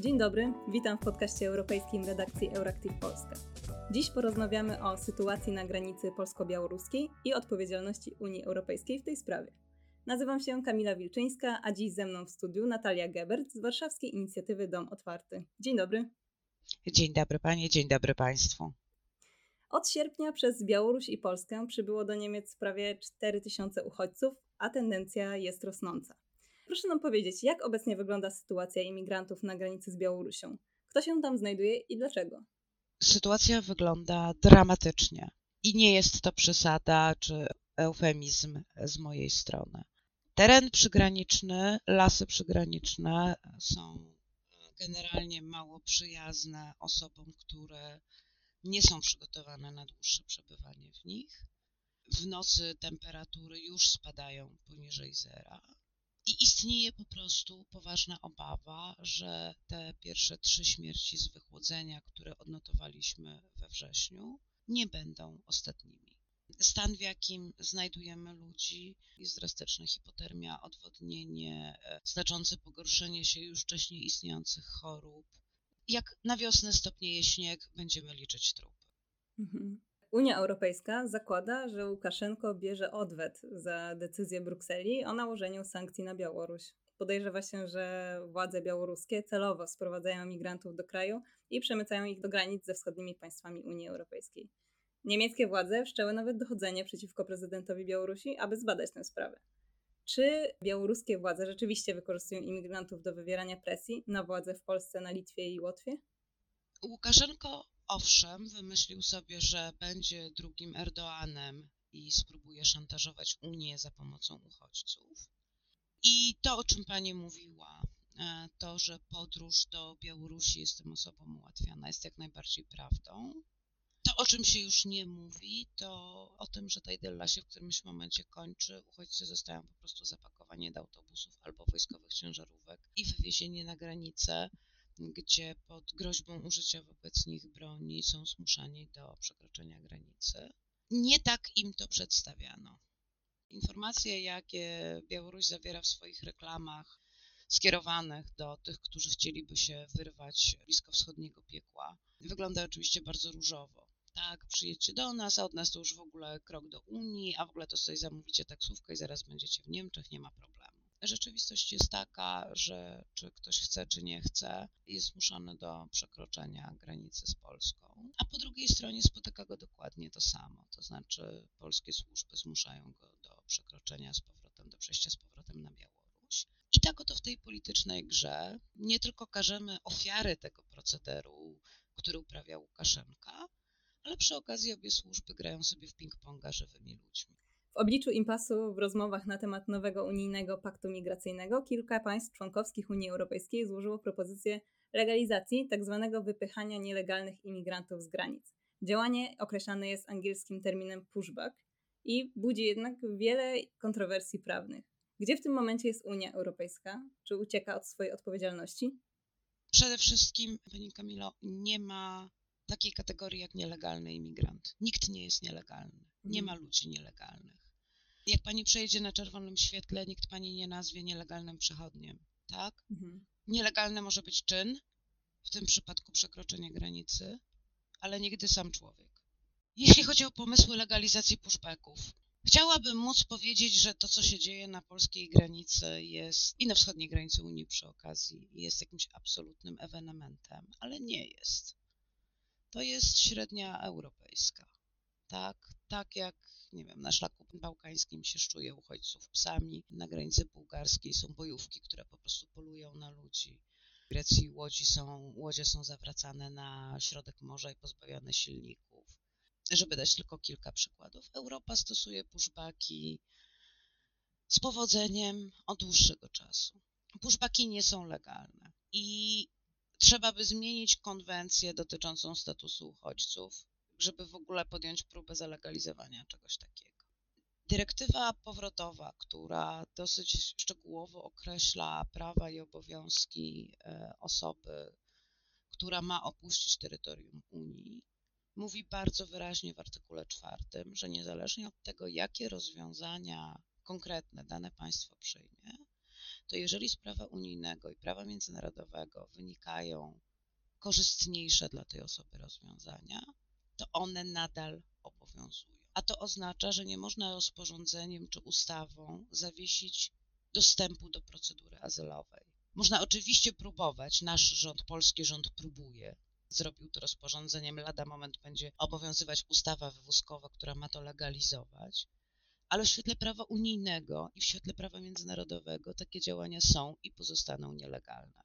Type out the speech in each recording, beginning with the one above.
Dzień dobry, witam w podcaście europejskim redakcji Euractiv Polska. Dziś porozmawiamy o sytuacji na granicy polsko-białoruskiej i odpowiedzialności Unii Europejskiej w tej sprawie. Nazywam się Kamila Wilczyńska, a dziś ze mną w studiu Natalia Gebert z warszawskiej inicjatywy Dom Otwarty. Dzień dobry. Dzień dobry Panie, dzień dobry Państwu. Od sierpnia przez Białoruś i Polskę przybyło do Niemiec prawie 4000 uchodźców, a tendencja jest rosnąca. Proszę nam powiedzieć, jak obecnie wygląda sytuacja imigrantów na granicy z Białorusią? Kto się tam znajduje i dlaczego? Sytuacja wygląda dramatycznie i nie jest to przesada czy eufemizm z mojej strony. Teren przygraniczny, lasy przygraniczne są generalnie mało przyjazne osobom, które nie są przygotowane na dłuższe przebywanie w nich. W nocy temperatury już spadają poniżej zera i istnieje po prostu poważna obawa, że te pierwsze trzy śmierci z wychłodzenia, które odnotowaliśmy we wrześniu, nie będą ostatnimi. Stan, w jakim znajdujemy ludzi, jest drastyczny. Hipotermia, odwodnienie, e, znaczące pogorszenie się już wcześniej istniejących chorób. Jak na wiosnę stopnieje śnieg, będziemy liczyć trupy. Mhm. Unia Europejska zakłada, że Łukaszenko bierze odwet za decyzję Brukseli o nałożeniu sankcji na Białoruś. Podejrzewa się, że władze białoruskie celowo sprowadzają migrantów do kraju i przemycają ich do granic ze wschodnimi państwami Unii Europejskiej. Niemieckie władze wszczęły nawet dochodzenie przeciwko prezydentowi Białorusi, aby zbadać tę sprawę. Czy białoruskie władze rzeczywiście wykorzystują imigrantów do wywierania presji na władze w Polsce, na Litwie i Łotwie? Łukaszenko owszem wymyślił sobie, że będzie drugim Erdoanem i spróbuje szantażować Unię za pomocą uchodźców. I to, o czym pani mówiła, e, to, że podróż do Białorusi jest tym osobom ułatwiana, jest jak najbardziej prawdą. To, o czym się już nie mówi, to o tym, że ta idylla się w którymś momencie kończy. Uchodźcy zostają po prostu zapakowani do autobusów albo wojskowych ciężarówek i wywiezieni na granicę gdzie pod groźbą użycia wobec nich broni są zmuszani do przekroczenia granicy. Nie tak im to przedstawiano. Informacje, jakie Białoruś zawiera w swoich reklamach skierowanych do tych, którzy chcieliby się wyrwać blisko wschodniego piekła, wygląda oczywiście bardzo różowo. Tak, przyjedźcie do nas, a od nas to już w ogóle krok do Unii, a w ogóle to sobie zamówicie taksówkę i zaraz będziecie w Niemczech, nie ma problemu. Rzeczywistość jest taka, że czy ktoś chce, czy nie chce, jest zmuszony do przekroczenia granicy z Polską, a po drugiej stronie spotyka go dokładnie to samo, to znaczy polskie służby zmuszają go do przekroczenia z powrotem, do przejścia z powrotem na Białoruś. I tak oto w tej politycznej grze nie tylko karzemy ofiary tego procederu, który uprawia Łukaszenka, ale przy okazji obie służby grają sobie w ping-ponga żywymi ludźmi. W obliczu impasu w rozmowach na temat nowego unijnego paktu migracyjnego kilka państw członkowskich Unii Europejskiej złożyło propozycję legalizacji tzw. Tak wypychania nielegalnych imigrantów z granic. Działanie określane jest angielskim terminem pushback i budzi jednak wiele kontrowersji prawnych. Gdzie w tym momencie jest Unia Europejska? Czy ucieka od swojej odpowiedzialności? Przede wszystkim, Pani Kamilo, nie ma takiej kategorii jak nielegalny imigrant. Nikt nie jest nielegalny. Nie ma mhm. ludzi nielegalnych. Jak pani przejedzie na czerwonym świetle, nikt pani nie nazwie nielegalnym przechodniem, tak? Mhm. Nielegalny może być czyn, w tym przypadku przekroczenie granicy, ale nigdy sam człowiek. Jeśli chodzi o pomysły legalizacji pushbacków, chciałabym móc powiedzieć, że to, co się dzieje na polskiej granicy jest i na wschodniej granicy Unii przy okazji, jest jakimś absolutnym ewenementem, ale nie jest. To jest średnia europejska. Tak, tak jak nie wiem, na szlaku bałkańskim się szczuje uchodźców psami, na granicy bułgarskiej są bojówki, które po prostu polują na ludzi. W Grecji łodzi są, łodzie są zawracane na środek morza i pozbawione silników. Żeby dać tylko kilka przykładów, Europa stosuje pushbacki z powodzeniem od dłuższego czasu. Pushbacki nie są legalne i trzeba by zmienić konwencję dotyczącą statusu uchodźców, żeby w ogóle podjąć próbę zalegalizowania czegoś takiego. Dyrektywa powrotowa, która dosyć szczegółowo określa prawa i obowiązki e, osoby, która ma opuścić terytorium Unii, mówi bardzo wyraźnie w artykule czwartym, że niezależnie od tego, jakie rozwiązania konkretne dane państwo przyjmie, to jeżeli z prawa unijnego i prawa międzynarodowego wynikają korzystniejsze dla tej osoby rozwiązania, to one nadal obowiązują. A to oznacza, że nie można rozporządzeniem czy ustawą zawiesić dostępu do procedury azylowej. Można oczywiście próbować, nasz rząd, polski rząd próbuje, zrobił to rozporządzeniem, lada moment będzie obowiązywać ustawa wywózkowa, która ma to legalizować, ale w świetle prawa unijnego i w świetle prawa międzynarodowego takie działania są i pozostaną nielegalne.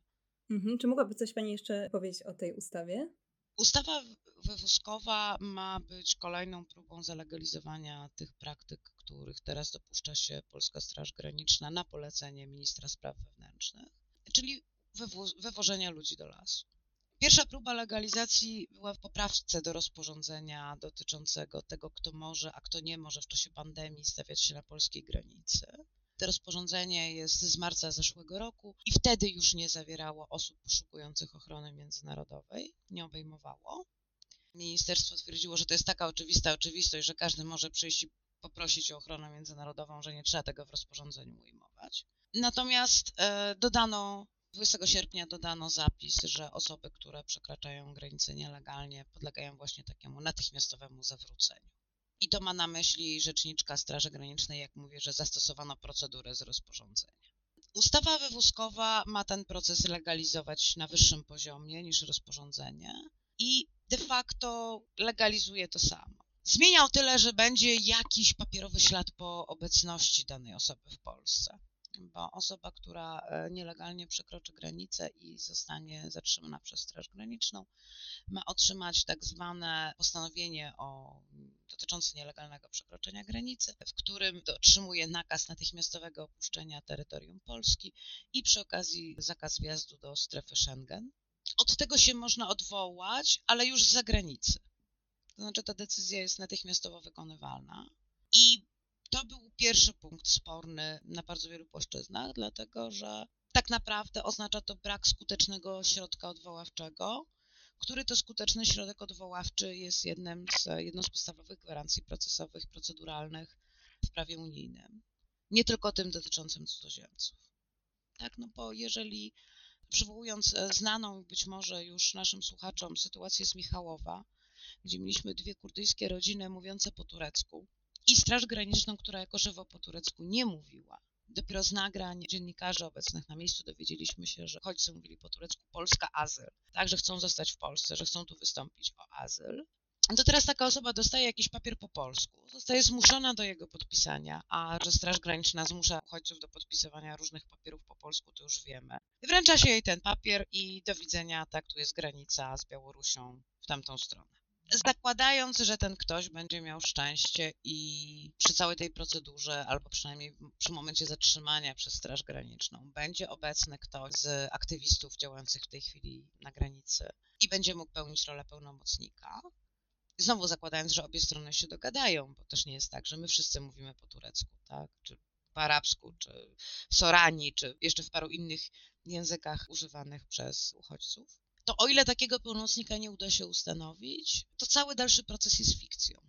Mhm. Czy mogłaby coś Pani jeszcze powiedzieć o tej ustawie? Ustawa wywózkowa ma być kolejną próbą zalegalizowania tych praktyk, których teraz dopuszcza się Polska Straż Graniczna na polecenie ministra spraw wewnętrznych, czyli wywożenia ludzi do lasu. Pierwsza próba legalizacji była w poprawce do rozporządzenia dotyczącego tego, kto może, a kto nie może w czasie pandemii stawiać się na polskiej granicy. To rozporządzenie jest z marca zeszłego roku i wtedy już nie zawierało osób poszukujących ochrony międzynarodowej, nie obejmowało. Ministerstwo twierdziło, że to jest taka oczywista oczywistość, że każdy może przyjść i poprosić o ochronę międzynarodową, że nie trzeba tego w rozporządzeniu ujmować. Natomiast e, dodano 20 sierpnia dodano zapis, że osoby, które przekraczają granice nielegalnie, podlegają właśnie takiemu natychmiastowemu zawróceniu. I to ma na myśli rzeczniczka Straży Granicznej, jak mówię, że zastosowano procedurę z rozporządzenia. Ustawa wywózkowa ma ten proces legalizować na wyższym poziomie niż rozporządzenie i de facto legalizuje to samo. Zmienia o tyle, że będzie jakiś papierowy ślad po obecności danej osoby w Polsce bo osoba, która e, nielegalnie przekroczy granicę i zostanie zatrzymana przez Straż Graniczną, ma otrzymać tak zwane postanowienie o, dotyczące nielegalnego przekroczenia granicy, w którym otrzymuje nakaz natychmiastowego opuszczenia terytorium Polski i przy okazji zakaz wjazdu do strefy Schengen. Od tego się można odwołać, ale już z zagranicy. To znaczy ta decyzja jest natychmiastowo wykonywalna. I to był pierwszy punkt sporny na bardzo wielu płaszczyznach, dlatego że tak naprawdę oznacza to brak skutecznego środka odwoławczego, który to skuteczny środek odwoławczy jest jednym z, jedną z podstawowych gwarancji procesowych, proceduralnych w prawie unijnym. Nie tylko tym dotyczącym cudzoziemców. Tak, no bo jeżeli przywołując e, znaną być może już naszym słuchaczom sytuację z Michałowa, gdzie mieliśmy dwie kurdyjskie rodziny mówiące po turecku, i Straż Graniczną, która jako żywo po turecku nie mówiła. Dopiero z nagrań dziennikarzy obecnych na miejscu dowiedzieliśmy się, że uchodźcy mówili po turecku Polska azyl, tak, że chcą zostać w Polsce, że chcą tu wystąpić o azyl. To teraz taka osoba dostaje jakiś papier po polsku, zostaje zmuszona do jego podpisania, a że Straż Graniczna zmusza uchodźców do podpisywania różnych papierów po polsku, to już wiemy. Wręcza się jej ten papier i do widzenia, tak, tu jest granica z Białorusią w tamtą stronę zakładając, że ten ktoś będzie miał szczęście i przy całej tej procedurze, albo przynajmniej przy momencie zatrzymania przez Straż Graniczną, będzie obecny ktoś z aktywistów działających w tej chwili na granicy i będzie mógł pełnić rolę pełnomocnika. Znowu zakładając, że obie strony się dogadają, bo też nie jest tak, że my wszyscy mówimy po turecku, tak? Czy po arabsku, czy w Sorani, czy jeszcze w paru innych językach używanych przez uchodźców to o ile takiego pełnomocnika nie uda się ustanowić, to cały dalszy proces jest fikcją.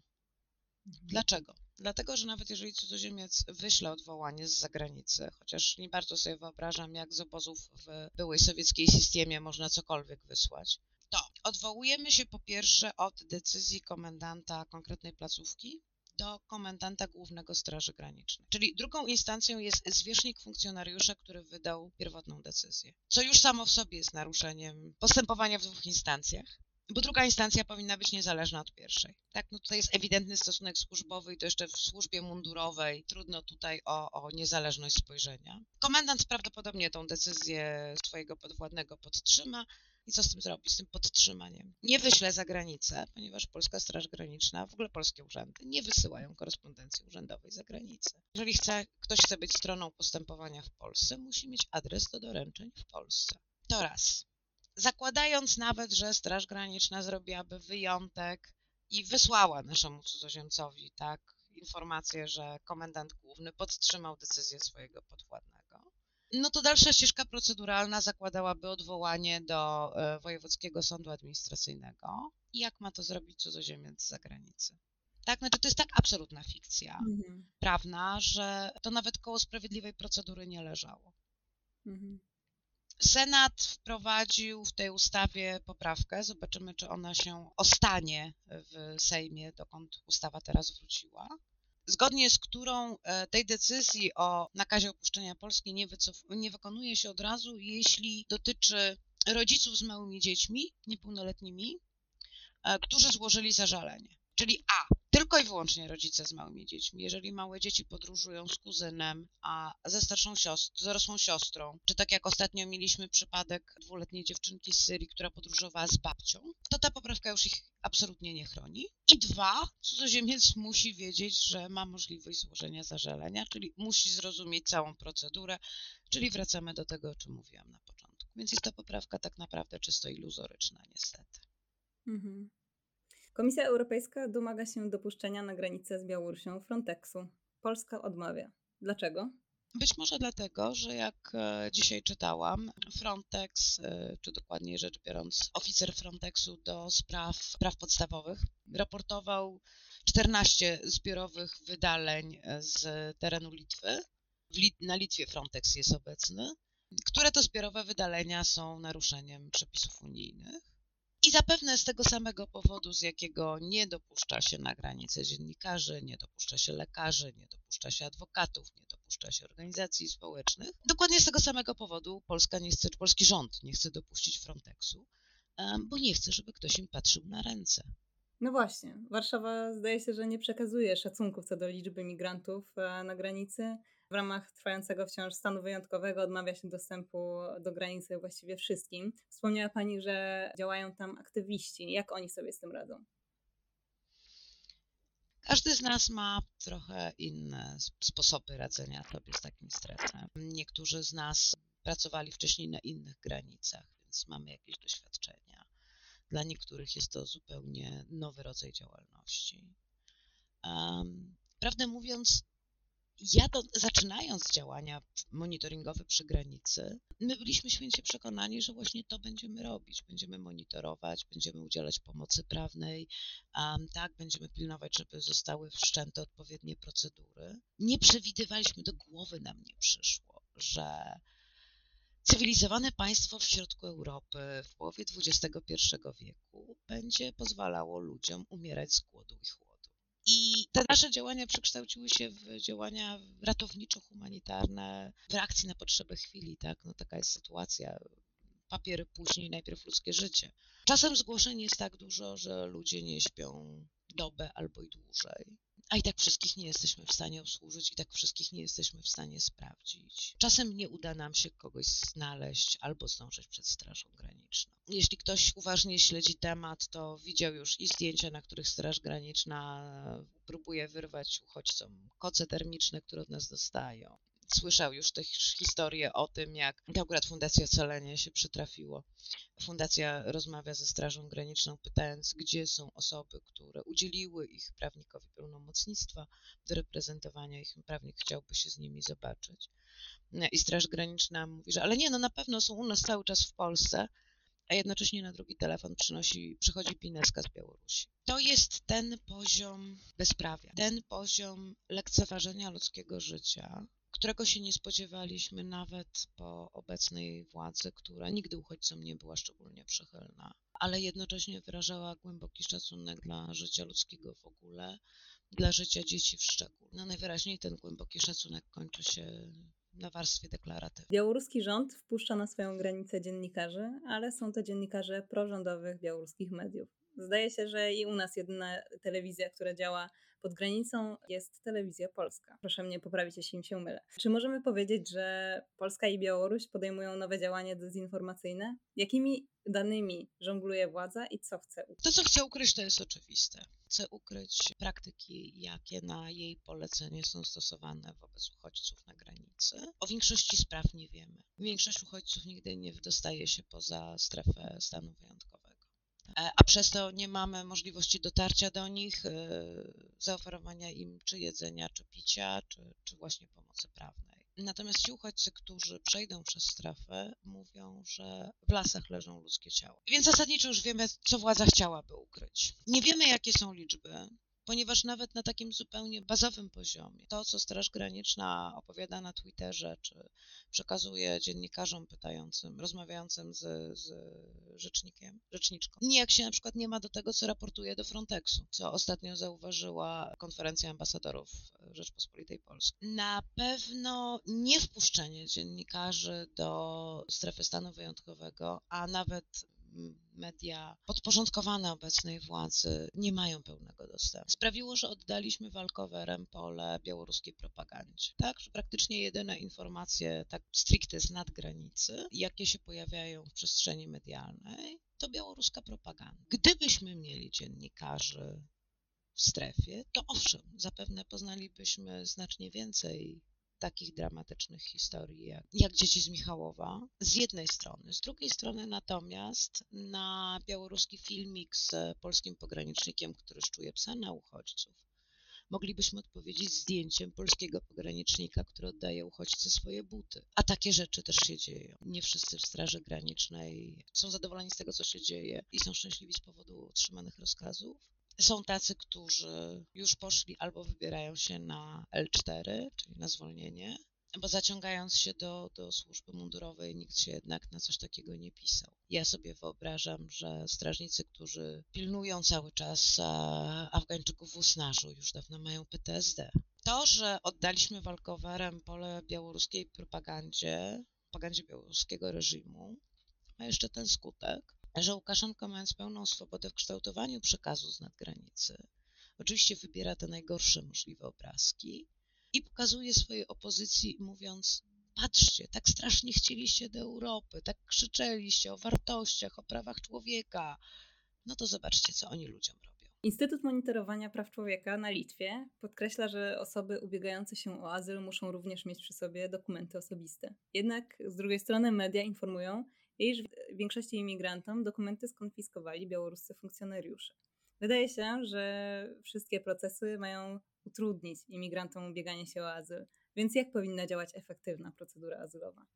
Mhm. Dlaczego? Dlatego, że nawet jeżeli cudzoziemiec wyśle odwołanie z zagranicy, chociaż nie bardzo sobie wyobrażam, jak z obozów w byłej sowieckiej systemie można cokolwiek wysłać, to odwołujemy się po pierwsze od decyzji komendanta konkretnej placówki, do komendanta głównego Straży Granicznej. Czyli drugą instancją jest zwierzchnik funkcjonariusza, który wydał pierwotną decyzję, co już samo w sobie jest naruszeniem postępowania w dwóch instancjach. Bo druga instancja powinna być niezależna od pierwszej. Tak, no tutaj jest ewidentny stosunek służbowy i to jeszcze w służbie mundurowej. Trudno tutaj o, o niezależność spojrzenia. Komendant prawdopodobnie tą decyzję swojego podwładnego podtrzyma, i co z tym zrobić, z tym podtrzymaniem? Nie wyślę za granicę, ponieważ Polska Straż Graniczna, w ogóle polskie urzędy nie wysyłają korespondencji urzędowej za granicę. Jeżeli chce, ktoś chce być stroną postępowania w Polsce, musi mieć adres do doręczeń w Polsce. To raz. Zakładając nawet, że Straż Graniczna zrobiłaby wyjątek i wysłała naszemu cudzoziemcowi tak, informację, że komendant główny podtrzymał decyzję swojego podwładnego no to dalsza ścieżka proceduralna zakładałaby odwołanie do e, Wojewódzkiego Sądu Administracyjnego. I jak ma to zrobić cudzoziemiec z zagranicy? Tak, znaczy to jest tak absolutna fikcja mhm. prawna, że to nawet koło sprawiedliwej procedury nie leżało. Mhm. Senat wprowadził w tej ustawie poprawkę. Zobaczymy, czy ona się ostanie w Sejmie, dokąd ustawa teraz wróciła. Zgodnie z którą e, tej decyzji o nakazie opuszczenia Polski nie, nie wykonuje się od razu, jeśli dotyczy rodziców z małymi dziećmi, niepełnoletnimi, e, którzy złożyli zażalenie. Czyli A. Tylko i wyłącznie rodzice z małymi dziećmi. Jeżeli małe dzieci podróżują z kuzynem, a ze starszą siostrą, dorosłą siostrą, czy tak jak ostatnio mieliśmy przypadek dwuletniej dziewczynki z Syrii, która podróżowała z babcią, to ta poprawka już ich absolutnie nie chroni. I dwa, cudzoziemiec musi wiedzieć, że ma możliwość złożenia zażalenia, czyli musi zrozumieć całą procedurę, czyli wracamy do tego, o czym mówiłam na początku. Więc jest to poprawka tak naprawdę czysto iluzoryczna, niestety. Mhm. Komisja Europejska domaga się dopuszczenia na granicę z Białorusią Frontexu. Polska odmawia. Dlaczego? Być może dlatego, że jak e, dzisiaj czytałam, Frontex, e, czy dokładniej rzecz biorąc, oficer Frontexu do spraw praw podstawowych, raportował 14 zbiorowych wydaleń z terenu Litwy. Na Litwie Frontex jest obecny, które to zbiorowe wydalenia są naruszeniem przepisów unijnych. I zapewne z tego samego powodu, z jakiego nie dopuszcza się na granicę dziennikarzy, nie dopuszcza się lekarzy, nie dopuszcza się adwokatów, nie dopuszcza się organizacji społecznych. Dokładnie z tego samego powodu Polska nie chce, polski rząd nie chce dopuścić Frontexu, bo nie chce, żeby ktoś im patrzył na ręce. No właśnie, Warszawa zdaje się, że nie przekazuje szacunków co do liczby migrantów e, na granicy w ramach trwającego wciąż stanu wyjątkowego odmawia się dostępu do granicy właściwie wszystkim. Wspomniała Pani, że działają tam aktywiści. Jak oni sobie z tym radzą? Każdy z nas ma trochę inne sposoby radzenia sobie z takim stresem. Niektórzy z nas pracowali wcześniej na innych granicach, więc mamy jakieś doświadczenia. Dla niektórych jest to zupełnie nowy rodzaj działalności. Um, prawdę mówiąc, ja to, zaczynając działania monitoringowe przy granicy, my byliśmy święcie przekonani, że właśnie to będziemy robić. Będziemy monitorować, będziemy udzielać pomocy prawnej, um, tak, będziemy pilnować, żeby zostały wszczęte odpowiednie procedury. Nie przewidywaliśmy, do głowy nam nie przyszło, że cywilizowane państwo w środku Europy w połowie XXI wieku będzie pozwalało ludziom umierać z głodu i chłodu. I te nasze działania przekształciły się w działania ratowniczo-humanitarne w reakcji na potrzeby chwili, tak? No taka jest sytuacja. Papier później, najpierw ludzkie życie. Czasem zgłoszeń jest tak dużo, że ludzie nie śpią dobę albo i dłużej a i tak wszystkich nie jesteśmy w stanie obsłużyć, i tak wszystkich nie jesteśmy w stanie sprawdzić. Czasem nie uda nam się kogoś znaleźć albo zdążyć przed Strażą Graniczną. Jeśli ktoś uważnie śledzi temat, to widział już i zdjęcia, na których Straż Graniczna próbuje wyrwać uchodźcom koce termiczne, które od nas dostają słyszał już te historie o tym, jak akurat Fundacja Ocalenie się przytrafiło. Fundacja rozmawia ze Strażą Graniczną, pytając, gdzie są osoby, które udzieliły ich prawnikowi pełnomocnictwa do reprezentowania ich. Prawnik chciałby się z nimi zobaczyć. I Straż Graniczna mówi, że ale nie, no na pewno są u nas cały czas w Polsce, a jednocześnie na drugi telefon przynosi, przychodzi pineska z Białorusi. To jest ten poziom bezprawia, ten poziom lekceważenia ludzkiego życia, którego się nie spodziewaliśmy nawet po obecnej władzy, która nigdy uchodźcom nie była szczególnie przychylna, ale jednocześnie wyrażała głęboki szacunek dla życia ludzkiego w ogóle, dla życia dzieci w szczególe. No najwyraźniej ten głęboki szacunek kończy się na warstwie deklaratywnej. Białoruski rząd wpuszcza na swoją granicę dziennikarzy, ale są to dziennikarze prorządowych białoruskich mediów. Zdaje się, że i u nas jedyna telewizja, która działa pod granicą jest telewizja polska. Proszę mnie poprawić, jeśli się mylę. Czy możemy powiedzieć, że Polska i Białoruś podejmują nowe działania dezinformacyjne? Jakimi danymi żongluje władza i co chce ukryć? To, co chce ukryć, to jest oczywiste. Chce ukryć praktyki, jakie na jej polecenie są stosowane wobec uchodźców na granicy. O większości spraw nie wiemy. Większość uchodźców nigdy nie wydostaje się poza strefę stanu wyjątkowego. E, a przez to nie mamy możliwości dotarcia do nich, e, zaoferowania im czy jedzenia, czy picia, czy, czy właśnie pomocy prawnej. Natomiast ci uchodźcy, którzy przejdą przez strefę, mówią, że w lasach leżą ludzkie ciała. Więc zasadniczo już wiemy, co władza chciałaby ukryć. Nie wiemy, jakie są liczby. Ponieważ nawet na takim zupełnie bazowym poziomie, to co Straż Graniczna opowiada na Twitterze, czy przekazuje dziennikarzom pytającym, rozmawiającym z, z rzecznikiem, rzeczniczką, nijak się na przykład nie ma do tego, co raportuje do Frontexu, co ostatnio zauważyła konferencja ambasadorów Rzeczpospolitej Polskiej. Na pewno nie wpuszczenie dziennikarzy do strefy stanu wyjątkowego, a nawet media podporządkowane obecnej władzy nie mają pełnego dostępu. Sprawiło, że oddaliśmy walkowerem pole białoruskiej propagandzie. Tak, że praktycznie jedyne informacje, tak stricte z nadgranicy, jakie się pojawiają w przestrzeni medialnej, to białoruska propaganda. Gdybyśmy mieli dziennikarzy w strefie, to owszem, zapewne poznalibyśmy znacznie więcej takich dramatycznych historii jak, jak dzieci z Michałowa, z jednej strony. Z drugiej strony natomiast na białoruski filmik z polskim pogranicznikiem, który szczuje psa na uchodźców, moglibyśmy odpowiedzieć zdjęciem polskiego pogranicznika, który oddaje uchodźcy swoje buty. A takie rzeczy też się dzieją. Nie wszyscy w Straży Granicznej są zadowoleni z tego, co się dzieje i są szczęśliwi z powodu otrzymanych rozkazów. Są tacy, którzy już poszli albo wybierają się na L4, czyli na zwolnienie, bo zaciągając się do, do służby mundurowej, nikt się jednak na coś takiego nie pisał. Ja sobie wyobrażam, że strażnicy, którzy pilnują cały czas Afgańczyków w Usnarzu, już dawno mają PTSD. To, że oddaliśmy walkowerem pole białoruskiej propagandzie, propagandzie białoruskiego reżimu, ma jeszcze ten skutek, że Łukaszenko, mając pełną swobodę w kształtowaniu przekazu z nadgranicy, oczywiście wybiera te najgorsze możliwe obrazki i pokazuje swojej opozycji, mówiąc: Patrzcie, tak strasznie chcieliście do Europy, tak krzyczeliście o wartościach, o prawach człowieka. No to zobaczcie, co oni ludziom robią. Instytut Monitorowania Praw Człowieka na Litwie podkreśla, że osoby ubiegające się o azyl muszą również mieć przy sobie dokumenty osobiste. Jednak z drugiej strony media informują, iż większości imigrantom dokumenty skonfiskowali białoruscy funkcjonariusze. Wydaje się, że wszystkie procesy mają utrudnić imigrantom ubieganie się o azyl, więc jak powinna działać efektywna procedura azylowa?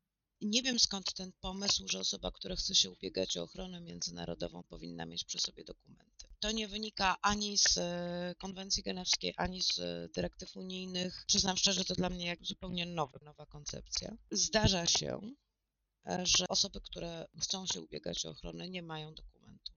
Nie wiem skąd ten pomysł, że osoba, która chce się ubiegać o ochronę międzynarodową, powinna mieć przy sobie dokumenty. To nie wynika ani z e, konwencji genewskiej, ani z dyrektyw unijnych. Przyznam szczerze, to dla mnie jak zupełnie nowa, nowa koncepcja. Zdarza się, E, że osoby, które chcą się ubiegać o ochronę, nie mają dokumentów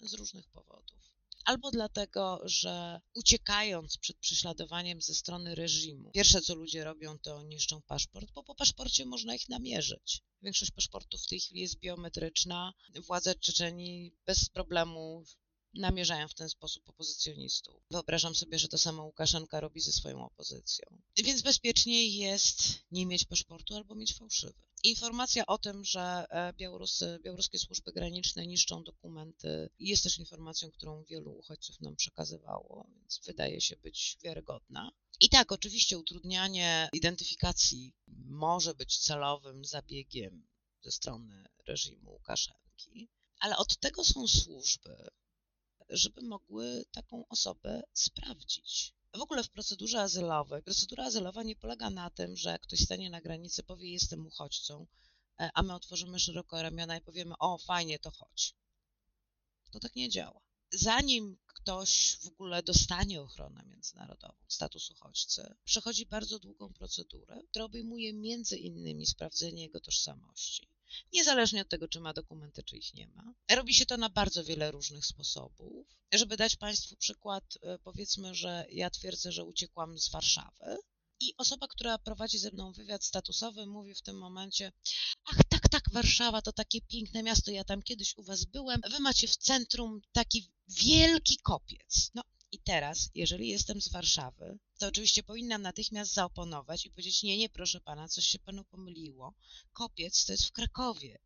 z różnych powodów. Albo dlatego, że uciekając przed prześladowaniem ze strony reżimu, pierwsze co ludzie robią, to niszczą paszport, bo po paszporcie można ich namierzyć. Większość paszportów w tej chwili jest biometryczna. Władze Czeczeni bez problemu namierzają w ten sposób opozycjonistów. Wyobrażam sobie, że to samo Łukaszenka robi ze swoją opozycją. Więc bezpieczniej jest nie mieć paszportu albo mieć fałszywy. Informacja o tym, że e, Białorusy, białoruskie służby graniczne niszczą dokumenty, jest też informacją, którą wielu uchodźców nam przekazywało, więc wydaje się być wiarygodna. I tak, oczywiście utrudnianie identyfikacji może być celowym zabiegiem ze strony reżimu Łukaszenki, ale od tego są służby, żeby mogły taką osobę sprawdzić. W ogóle w procedurze azylowej, procedura azylowa nie polega na tym, że ktoś stanie na granicy, powie jestem uchodźcą, e, a my otworzymy szeroko ramiona i powiemy o fajnie, to chodź. To tak nie działa. Zanim ktoś w ogóle dostanie ochronę międzynarodową, status uchodźcy, przechodzi bardzo długą procedurę, która obejmuje między innymi sprawdzenie jego tożsamości, niezależnie od tego, czy ma dokumenty, czy ich nie ma. Robi się to na bardzo wiele różnych sposobów. Żeby dać Państwu przykład, e, powiedzmy, że ja twierdzę, że uciekłam z Warszawy i osoba, która prowadzi ze mną wywiad statusowy, mówi w tym momencie: Ach, tak, Warszawa to takie piękne miasto, ja tam kiedyś u Was byłem. Wy macie w centrum taki wielki kopiec. No, i teraz, jeżeli jestem z Warszawy, to oczywiście powinnam natychmiast zaoponować i powiedzieć: Nie, nie, proszę pana, coś się panu pomyliło. Kopiec to jest w Krakowie.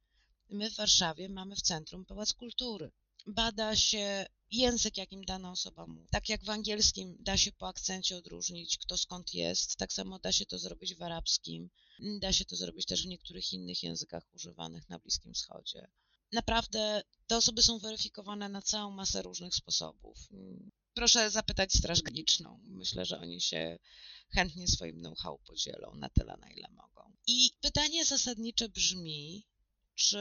My w Warszawie mamy w centrum Pałac Kultury. Bada się język, jakim dana osoba mówi. Tak jak w angielskim da się po akcencie odróżnić, kto skąd jest, tak samo da się to zrobić w arabskim, da się to zrobić też w niektórych innych językach używanych na Bliskim Wschodzie. Naprawdę te osoby są weryfikowane na całą masę różnych sposobów. Proszę zapytać Straż Graniczną. Myślę, że oni się chętnie swoim know-how podzielą na tyle, na ile mogą. I pytanie zasadnicze brzmi, czy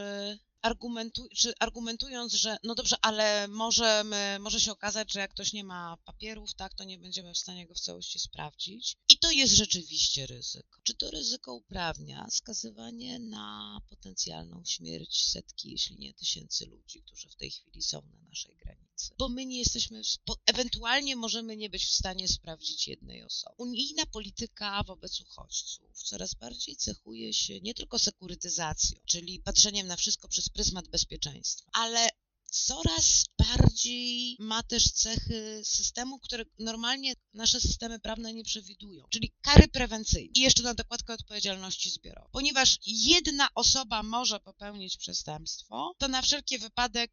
argumentu, czy argumentując, że no dobrze, ale możemy, może się okazać, że jak ktoś nie ma papierów, tak, to nie będziemy w stanie go w całości sprawdzić. I to jest rzeczywiście ryzyko. Czy to ryzyko uprawnia skazywanie na potencjalną śmierć setki, jeśli nie tysięcy ludzi, którzy w tej chwili są na naszej granicy? Bo my nie jesteśmy, ewentualnie możemy nie być w stanie sprawdzić jednej osoby. Unijna polityka wobec uchodźców coraz bardziej cechuje się nie tylko sekurytyzacją, czyli patrzeniem na wszystko przez pryzmat bezpieczeństwa, ale coraz bardziej ma też cechy systemu, które normalnie nasze systemy prawne nie przewidują, czyli kary prewencyjne i jeszcze na dokładkę odpowiedzialności zbiorowej. Ponieważ jedna osoba może popełnić przestępstwo, to na wszelki wypadek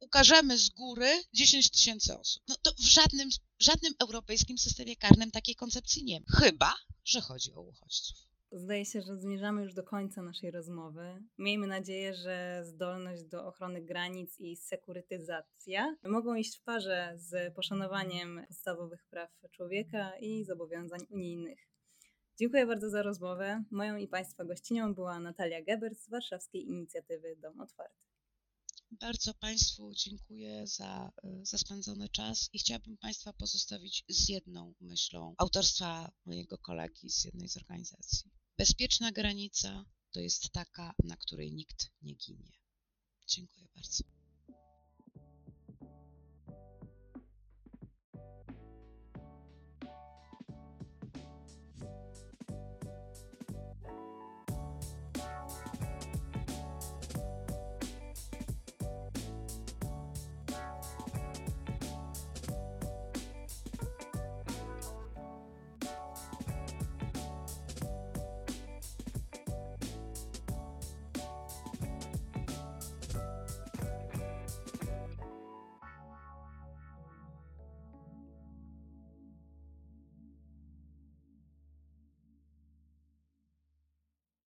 ukażemy z góry 10 tysięcy osób. No to w żadnym, żadnym europejskim systemie karnym takiej koncepcji nie ma. Chyba, że chodzi o uchodźców. Zdaje się, że zmierzamy już do końca naszej rozmowy. Miejmy nadzieję, że zdolność do ochrony granic i sekurytyzacja mogą iść w parze z poszanowaniem podstawowych praw człowieka i zobowiązań unijnych. Dziękuję bardzo za rozmowę. Moją i Państwa gościnią była Natalia Gebert z warszawskiej inicjatywy Dom Otwarty. Bardzo Państwu dziękuję za, za spędzony czas i chciałabym Państwa pozostawić z jedną myślą autorstwa mojego kolegi z jednej z organizacji. Bezpieczna granica to jest taka, na której nikt nie ginie. Dziękuję bardzo.